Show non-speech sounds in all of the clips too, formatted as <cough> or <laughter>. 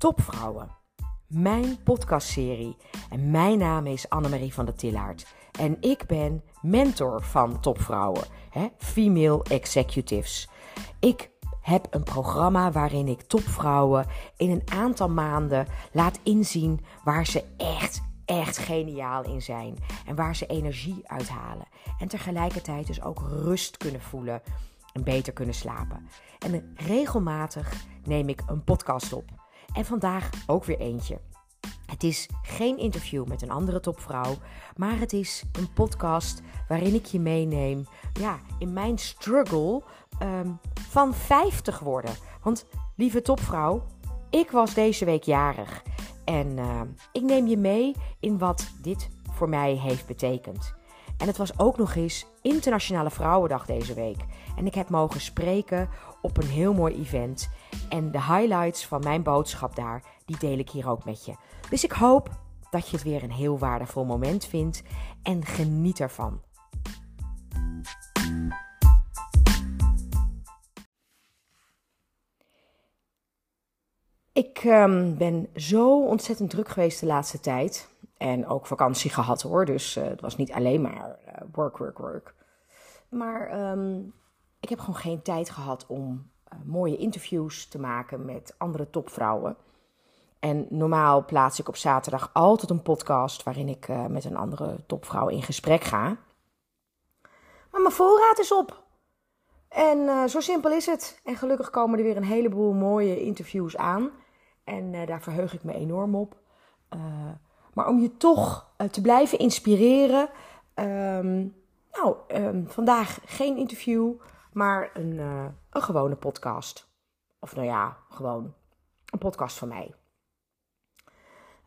Topvrouwen, mijn podcastserie. En mijn naam is Annemarie van der Tillaert. En ik ben mentor van topvrouwen, hè, female executives. Ik heb een programma waarin ik topvrouwen in een aantal maanden laat inzien waar ze echt, echt geniaal in zijn. En waar ze energie uithalen. En tegelijkertijd dus ook rust kunnen voelen en beter kunnen slapen. En regelmatig neem ik een podcast op. En vandaag ook weer eentje. Het is geen interview met een andere topvrouw, maar het is een podcast waarin ik je meeneem ja, in mijn struggle um, van 50 worden. Want lieve topvrouw, ik was deze week jarig en uh, ik neem je mee in wat dit voor mij heeft betekend. En het was ook nog eens Internationale Vrouwendag deze week. En ik heb mogen spreken op een heel mooi event. En de highlights van mijn boodschap daar, die deel ik hier ook met je. Dus ik hoop dat je het weer een heel waardevol moment vindt en geniet ervan. Ik um, ben zo ontzettend druk geweest de laatste tijd. En ook vakantie gehad hoor. Dus uh, het was niet alleen maar uh, work, work, work. Maar um, ik heb gewoon geen tijd gehad om uh, mooie interviews te maken met andere topvrouwen. En normaal plaats ik op zaterdag altijd een podcast waarin ik uh, met een andere topvrouw in gesprek ga. Maar mijn voorraad is op. En uh, zo simpel is het. En gelukkig komen er weer een heleboel mooie interviews aan. En daar verheug ik me enorm op. maar om je toch te blijven inspireren. Um, nou, um, vandaag geen interview, maar een, een gewone podcast. Of nou ja, gewoon een podcast van mij.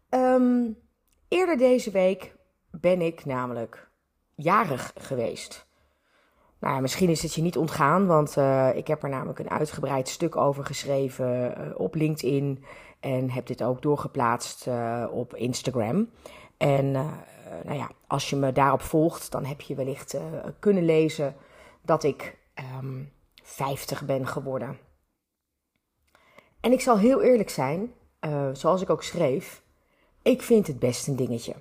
Um, eerder deze week ben ik namelijk jarig geweest. Nou ja, misschien is het je niet ontgaan, want uh, ik heb er namelijk een uitgebreid stuk over geschreven uh, op LinkedIn. En heb dit ook doorgeplaatst op Instagram. En nou ja, als je me daarop volgt, dan heb je wellicht kunnen lezen dat ik um, 50 ben geworden. En ik zal heel eerlijk zijn, zoals ik ook schreef. Ik vind het best een dingetje.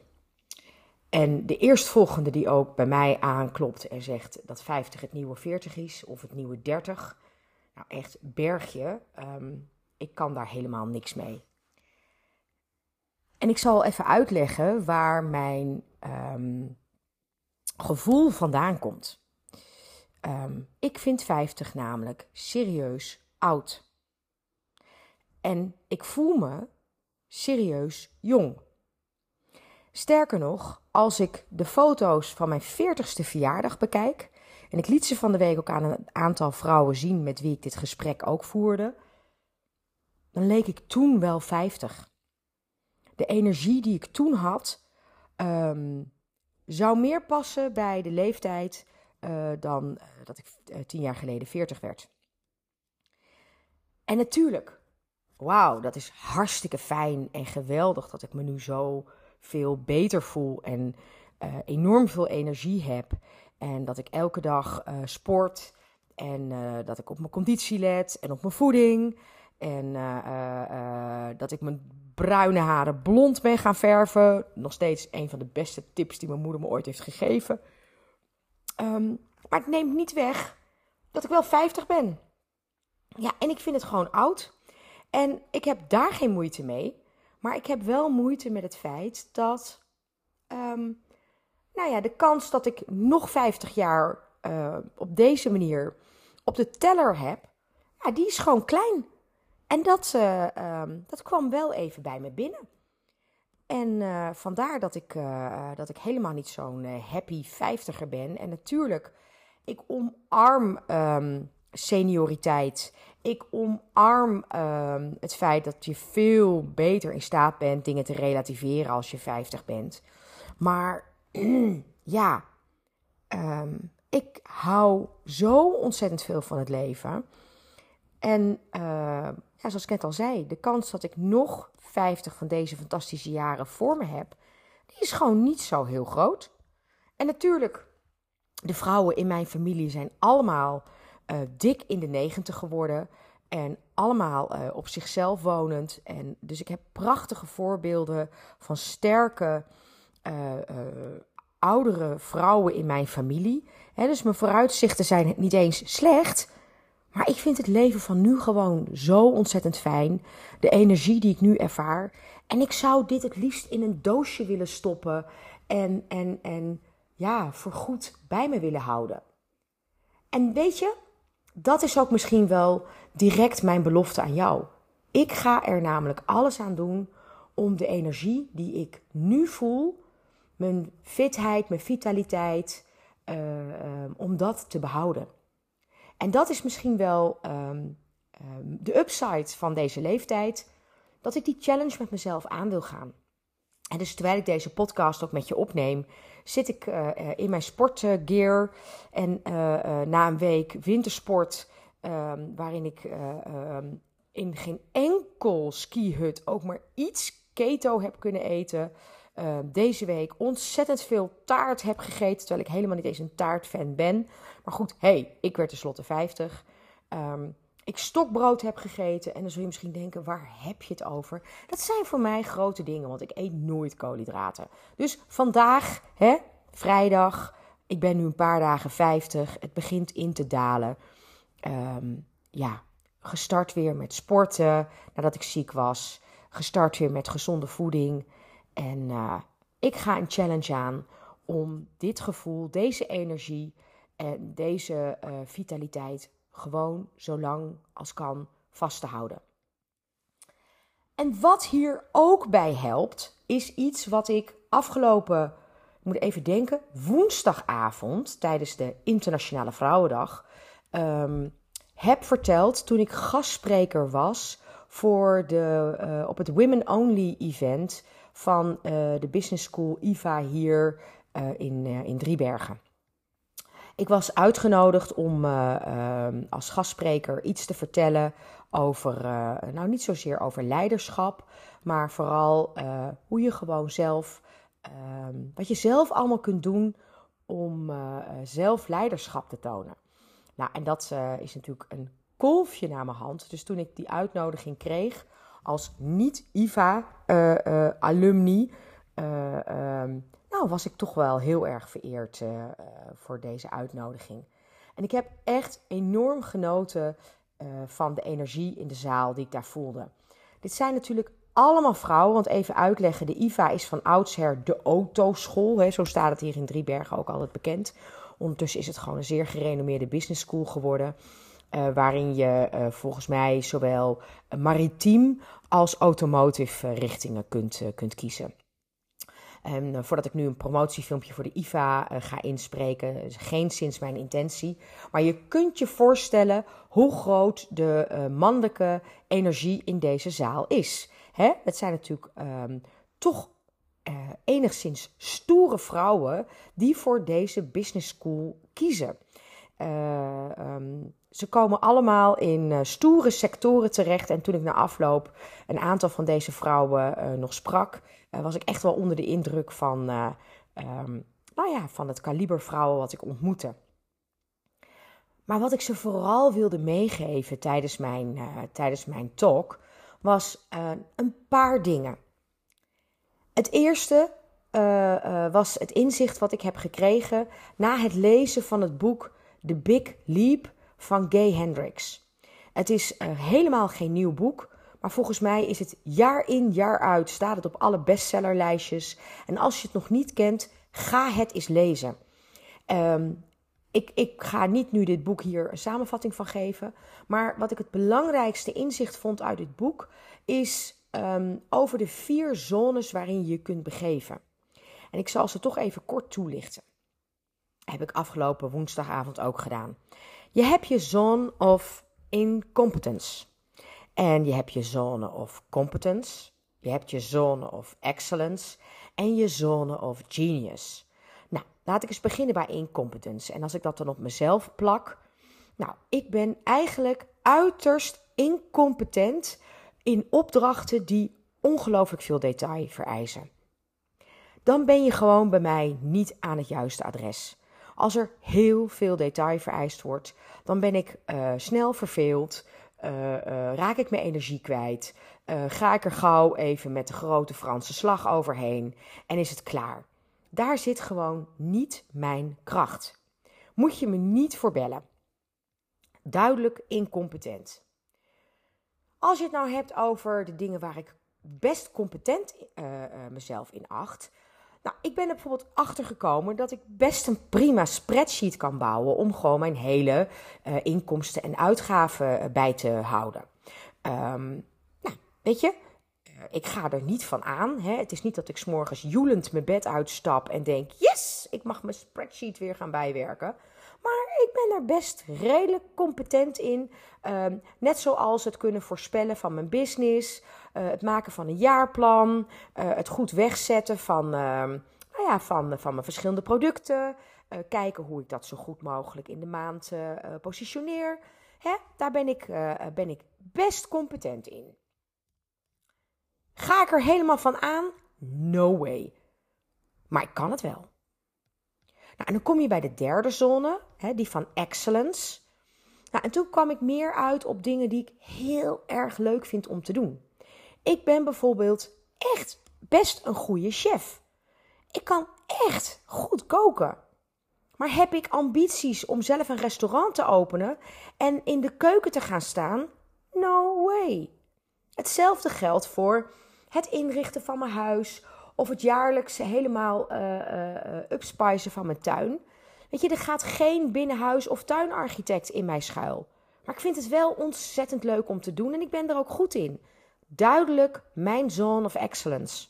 En de eerstvolgende die ook bij mij aanklopt en zegt dat 50 het nieuwe 40 is of het nieuwe 30. Nou, echt bergje. Um, ik kan daar helemaal niks mee. En ik zal even uitleggen waar mijn um, gevoel vandaan komt. Um, ik vind 50 namelijk serieus oud. En ik voel me serieus jong. Sterker nog, als ik de foto's van mijn 40ste verjaardag bekijk, en ik liet ze van de week ook aan een aantal vrouwen zien met wie ik dit gesprek ook voerde, dan leek ik toen wel 50. De energie die ik toen had, um, zou meer passen bij de leeftijd uh, dan uh, dat ik uh, tien jaar geleden 40 werd. En natuurlijk, wauw, dat is hartstikke fijn en geweldig dat ik me nu zo veel beter voel en enorm veel energie heb. En dat ik elke dag sport en dat ik op mijn conditie let en op mijn voeding. En dat ik mijn bruine haren blond ben gaan verven. Nog steeds een van de beste tips die mijn moeder me ooit heeft gegeven. Um, maar het neemt niet weg dat ik wel 50 ben. Ja, en ik vind het gewoon oud. En ik heb daar geen moeite mee. Maar ik heb wel moeite met het feit dat. Um, nou ja, de kans dat ik nog 50 jaar uh, op deze manier op de teller heb. Ja, die is gewoon klein. En dat, uh, um, dat kwam wel even bij me binnen. En uh, vandaar dat ik, dat ik helemaal niet zo'n happy vijftiger ben. En natuurlijk, ik omarm um, senioriteit. Ik omarm uh, het feit dat je veel beter in staat bent dingen te relativeren als je 50 bent. Maar <clears throat> ja, um, ik hou zo ontzettend veel van het leven. En ja, zoals ik net al zei, de kans dat ik nog 50 van deze fantastische jaren voor me heb, die is gewoon niet zo heel groot. En natuurlijk, de vrouwen in mijn familie zijn allemaal uh, dik in de negentig geworden. En allemaal op zichzelf wonend. En dus ik heb prachtige voorbeelden van sterke oudere vrouwen in mijn familie. dus mijn vooruitzichten zijn niet eens slecht. Maar ik vind het leven van nu gewoon zo ontzettend fijn. De energie die ik nu ervaar. En ik zou dit het liefst in een doosje willen stoppen. En, en, en ja, voorgoed bij me willen houden. En weet je, dat is ook misschien wel direct mijn belofte aan jou. Ik ga er namelijk alles aan doen om de energie die ik nu voel mijn fitheid, mijn vitaliteit, uh, om dat te behouden. En dat is misschien wel um, de upside van deze leeftijd, dat ik die challenge met mezelf aan wil gaan. En dus terwijl ik deze podcast ook met je opneem, zit ik uh, in mijn sportgear. En na een week wintersport, um, waarin ik in geen enkel skihut ook maar iets keto heb kunnen eten, uh, deze week ontzettend veel taart heb gegeten. Terwijl ik helemaal niet eens een taartfan ben. Maar goed, hey, ik werd tenslotte 50. Um, ehm, ik stokbrood heb gegeten. En dan zul je misschien denken, waar heb je het over? Dat zijn voor mij grote dingen, want ik eet nooit koolhydraten. Dus vandaag, hè, vrijdag, ik ben nu een paar dagen 50. Het begint in te dalen. Um, ja, gestart weer met sporten nadat ik ziek was. Gestart weer met gezonde voeding. En uh, ik ga een challenge aan om dit gevoel, deze energie en deze uh, vitaliteit gewoon zo lang als kan vast te houden. En wat hier ook bij helpt, is iets wat ik afgelopen, ik moet even denken, woensdagavond tijdens de Internationale Vrouwendag um, heb verteld toen ik gastspreker was voor de, uh, op het Women Only event van uh, de Business School IVA hier uh, in, uh, in Driebergen. Ik was uitgenodigd om ehm, als gastspreker iets te vertellen over, nou niet zozeer over leiderschap, maar vooral hoe je gewoon zelf, ehm, wat je zelf allemaal kunt doen om zelf leiderschap te tonen. Nou, en dat is natuurlijk een kolfje naar mijn hand. Dus toen ik die uitnodiging kreeg, als niet-IVA-alumni, uh, uh, uh, nou, was ik toch wel heel erg vereerd eh, eh, voor deze uitnodiging. En ik heb echt enorm genoten eh, van de energie in de zaal die ik daar voelde. Dit zijn natuurlijk allemaal vrouwen, want even uitleggen, de IVA is van oudsher de autoschool. Hè, zo staat het hier in Driebergen ook altijd bekend. Ondertussen is het gewoon een zeer gerenommeerde business school geworden. Uh, waarin je uh, volgens mij zowel maritiem als automotive richtingen kunt, kunt kiezen. En voordat ik nu een promotiefilmpje voor de IVA ga inspreken, is geen sinds mijn intentie. Maar je kunt je voorstellen hoe groot de mannelijke energie in deze zaal is. Hè? Het zijn natuurlijk um, toch enigszins stoere vrouwen die voor deze business school kiezen. Um, ze komen allemaal in uh, stoere sectoren terecht. En toen ik na afloop een aantal van deze vrouwen uh, nog sprak, uh, was ik echt wel onder de indruk van, um, nou ja, van het kaliber vrouwen wat ik ontmoette. Maar wat ik ze vooral wilde meegeven tijdens mijn, tijdens mijn talk was een paar dingen. Het eerste was het inzicht wat ik heb gekregen na het lezen van het boek The Big Leap van Gay Hendricks. Het is uh, helemaal geen nieuw boek, maar volgens mij is het jaar in jaar uit staat het op alle bestsellerlijstjes. En als je het nog niet kent, ga het eens lezen. Um, ik, ik, ga niet nu dit boek hier een samenvatting van geven. Maar wat ik het belangrijkste inzicht vond uit dit boek is um, over de vier zones waarin je je kunt begeven. En ik zal ze toch even kort toelichten. Heb ik afgelopen woensdagavond ook gedaan. Je hebt je zone of incompetence. En je hebt je zone of competence. Je hebt je zone of excellence. En je zone of genius. Nou, laat ik eens beginnen bij incompetence. En als ik dat dan op mezelf plak. Nou, ik ben eigenlijk uiterst incompetent in opdrachten die ongelooflijk veel detail vereisen. Dan ben je gewoon bij mij niet aan het juiste adres. Als er heel veel detail vereist wordt, dan ben ik uh, snel verveeld. raak ik mijn energie kwijt? ga ik er gauw even met de grote Franse slag overheen en is het klaar? Daar zit gewoon niet mijn kracht. Moet je me niet voor bellen. Duidelijk incompetent. Als je het nou hebt over de dingen waar ik best competent mezelf in acht. Nou, ik ben er bijvoorbeeld achter gekomen dat ik best een prima spreadsheet kan bouwen om gewoon mijn hele uh, inkomsten en uitgaven bij te houden. Um, nou, weet je, ik ga er niet van aan. Hè. Het is niet dat ik s'morgens joelend mijn bed uitstap en denk: yes, ik mag mijn spreadsheet weer gaan bijwerken. Maar ik ben er best redelijk competent in. Um, net zoals het kunnen voorspellen van mijn business, uh, het maken van een jaarplan, uh, het goed wegzetten van, uh, nou ja, van, van mijn verschillende producten. Kijken hoe ik dat zo goed mogelijk in de maand positioneer. Hè? Daar ben ik, ben ik best competent in. Ga ik er helemaal van aan? No way. Maar ik kan het wel. Nou, en dan kom je bij de derde zone, hè, die van excellence. Nou, en toen kwam ik meer uit op dingen die ik heel erg leuk vind om te doen. Ik ben bijvoorbeeld echt best een goede chef. Ik kan echt goed koken. Maar heb ik ambities om zelf een restaurant te openen en in de keuken te gaan staan? No way. Hetzelfde geldt voor het inrichten van mijn huis of het jaarlijks helemaal uh, upspicen van mijn tuin. Weet je, er gaat geen binnenhuis- of tuinarchitect in mij schuil. Maar ik vind het wel ontzettend leuk om te doen en ik ben er ook goed in. Duidelijk mijn zone of excellence.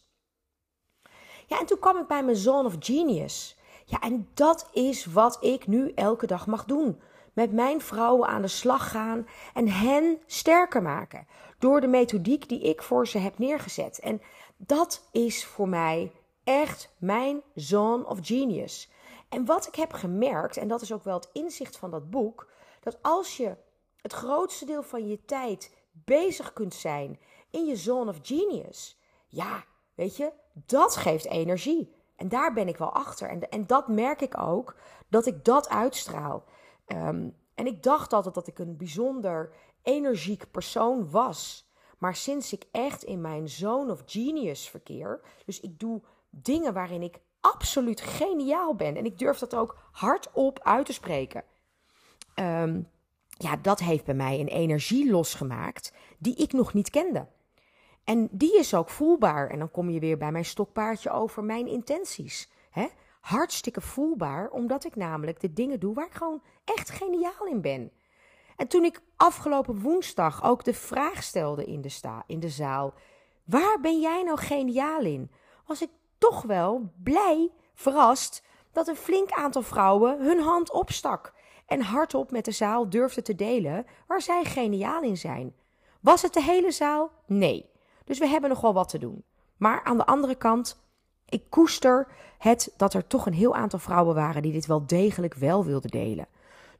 Ja, en toen kwam ik bij mijn zone of genius. Ja, en dat is wat ik nu elke dag mag doen. Met mijn vrouwen aan de slag gaan en hen sterker maken. Door de methodiek die ik voor ze heb neergezet. En dat is voor mij echt mijn zone of genius. En wat ik heb gemerkt, en dat is ook wel het inzicht van dat boek, dat als je het grootste deel van je tijd bezig kunt zijn in je zone of genius, ja, weet je, dat geeft energie. En daar ben ik wel achter. En, en dat merk ik ook, dat ik dat uitstraal. Um, en ik dacht altijd dat ik een bijzonder energiek persoon was. Maar sinds ik echt in mijn zone of genius verkeer, dus ik doe dingen waarin ik absoluut geniaal ben en ik durf dat ook hardop uit te spreken. Um, ja, dat heeft bij mij een energie losgemaakt die ik nog niet kende. En die is ook voelbaar. En dan kom je weer bij mijn stokpaardje over mijn intenties. Hè? Hartstikke voelbaar, omdat ik namelijk de dingen doe waar ik gewoon echt geniaal in ben. En toen ik afgelopen woensdag ook de vraag stelde in de, sta, in de zaal: waar ben jij nou geniaal in? Was ik toch wel blij, verrast, dat een flink aantal vrouwen hun hand opstak en hardop met de zaal durfde te delen waar zij geniaal in zijn. Was het de hele zaal? Nee. Dus we hebben nog wel wat te doen. Maar aan de andere kant, ik koester het dat er toch een heel aantal vrouwen waren die dit wel degelijk wel wilden delen.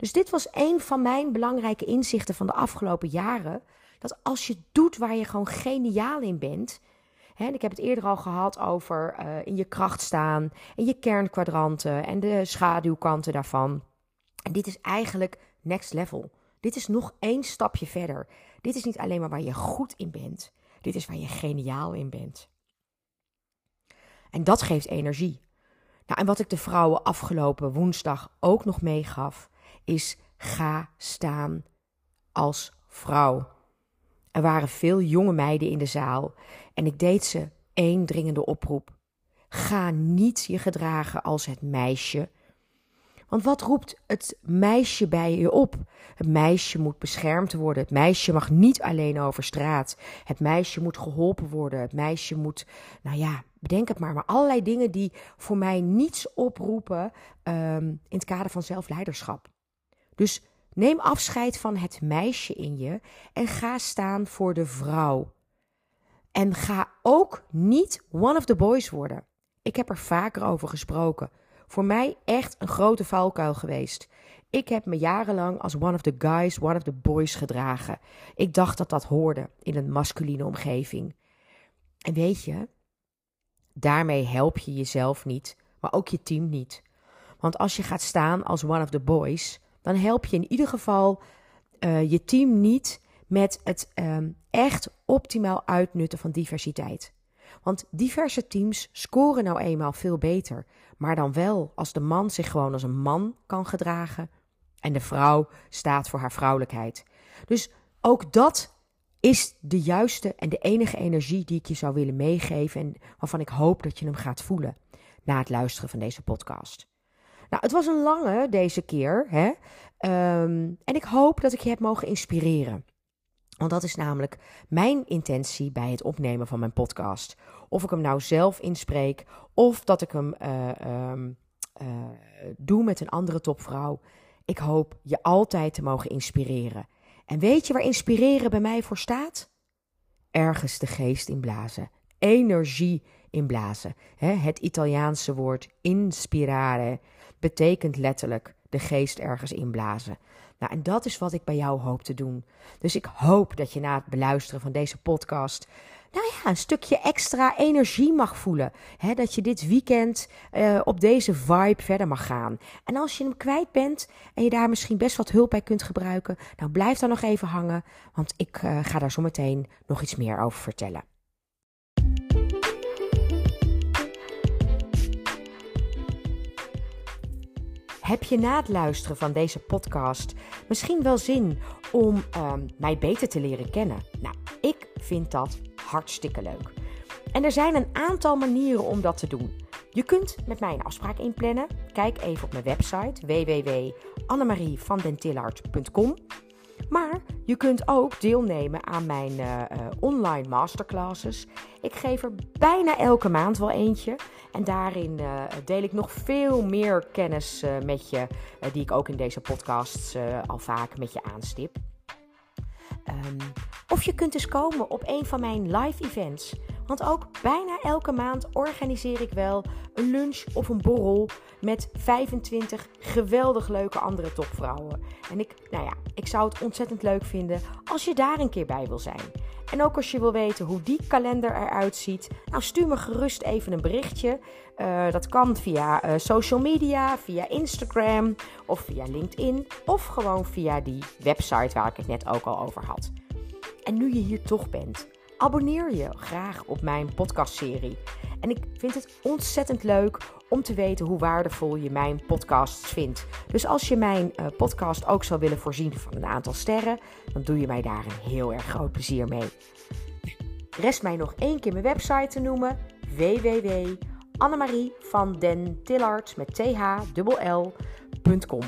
Dus dit was een van mijn belangrijke inzichten van de afgelopen jaren. Dat als je doet waar je gewoon geniaal in bent. Hè, ik heb het eerder al gehad over uh, in je kracht staan. En je kernkwadranten en de schaduwkanten daarvan. En dit is eigenlijk next level. Dit is nog één stapje verder. Dit is niet alleen maar waar je goed in bent. Dit is waar je geniaal in bent. En dat geeft energie. Nou, en wat ik de vrouwen afgelopen woensdag ook nog meegaf, is ga staan als vrouw. Er waren veel jonge meiden in de zaal en ik deed ze één dringende oproep. Ga niet je gedragen als het meisje. Want wat roept het meisje bij je op? Het meisje moet beschermd worden. Het meisje mag niet alleen over straat. Het meisje moet geholpen worden. Het meisje moet, nou ja, bedenk het maar, maar allerlei dingen die voor mij niets oproepen um, in het kader van zelfleiderschap. Dus neem afscheid van het meisje in je en ga staan voor de vrouw. En ga ook niet one of the boys worden. Ik heb er vaker over gesproken. Voor mij echt een grote valkuil geweest. Ik heb me jarenlang als one of the guys, one of the boys gedragen. Ik dacht dat dat hoorde in een masculine omgeving. En weet je, daarmee help je jezelf niet, maar ook je team niet. Want als je gaat staan als one of the boys, dan help je in ieder geval uh, je team niet met het ehm, echt optimaal uitnutten van diversiteit. Want diverse teams scoren nou eenmaal veel beter, maar dan wel als de man zich gewoon als een man kan gedragen en de vrouw staat voor haar vrouwelijkheid. Dus ook dat is de juiste en de enige energie die ik je zou willen meegeven en waarvan ik hoop dat je hem gaat voelen na het luisteren van deze podcast. Nou, het was een lange deze keer, hè? Ehm, en ik hoop dat ik je heb mogen inspireren. Want dat is namelijk mijn intentie bij het opnemen van mijn podcast. Of ik hem nou zelf inspreek, of dat ik hem uh, um, uh, doe met een andere topvrouw. Ik hoop je altijd te mogen inspireren. En weet je waar inspireren bij mij voor staat? Ergens de geest inblazen, energie inblazen. Het Italiaanse woord inspirare betekent letterlijk de geest ergens inblazen. Nou, en dat is wat ik bij jou hoop te doen. Dus ik hoop dat je na het beluisteren van deze podcast nou ja, een stukje extra energie mag voelen. dat je dit weekend uh, op deze vibe verder mag gaan. En als je hem kwijt bent en je daar misschien best wat hulp bij kunt gebruiken, nou blijf dan nog even hangen, want ik uh, ga daar zo meteen nog iets meer over vertellen. Heb je na het luisteren van deze podcast misschien wel zin om uh, mij beter te leren kennen? Nou, ik vind dat hartstikke leuk. En er zijn een aantal manieren om dat te doen. Je kunt met mij een afspraak inplannen. Kijk even op mijn website www.annemarievandentillard.com. Maar je kunt ook deelnemen aan mijn uh, uh, online masterclasses. Ik geef er bijna elke maand wel eentje. En daarin uh, deel ik nog veel meer kennis met je, die ik ook in deze podcasts al vaak met je aanstip. Um, of je kunt dus komen op een van mijn live events. Want ook bijna elke maand organiseer ik wel een lunch of een borrel met 25 geweldig leuke andere topvrouwen. En ik, nou ja, ik zou het ontzettend leuk vinden als je daar een keer bij wil zijn. En ook als je wil weten hoe die kalender eruit ziet, nou stuur me gerust even een berichtje. Uh, dat kan via uh, social media, via Instagram of via LinkedIn of gewoon via die website waar ik het net ook al over had. En nu je hier toch bent, abonneer je graag op mijn podcastserie. En ik vind het ontzettend leuk om te weten hoe waardevol je mijn podcasts vindt. Dus als je mijn uh, podcast ook zou willen voorzien van een aantal sterren, dan doe je mij daar een heel erg groot plezier mee. Rest mij nog één keer mijn website te noemen: www.annemarie van den Tillard met th.l.com.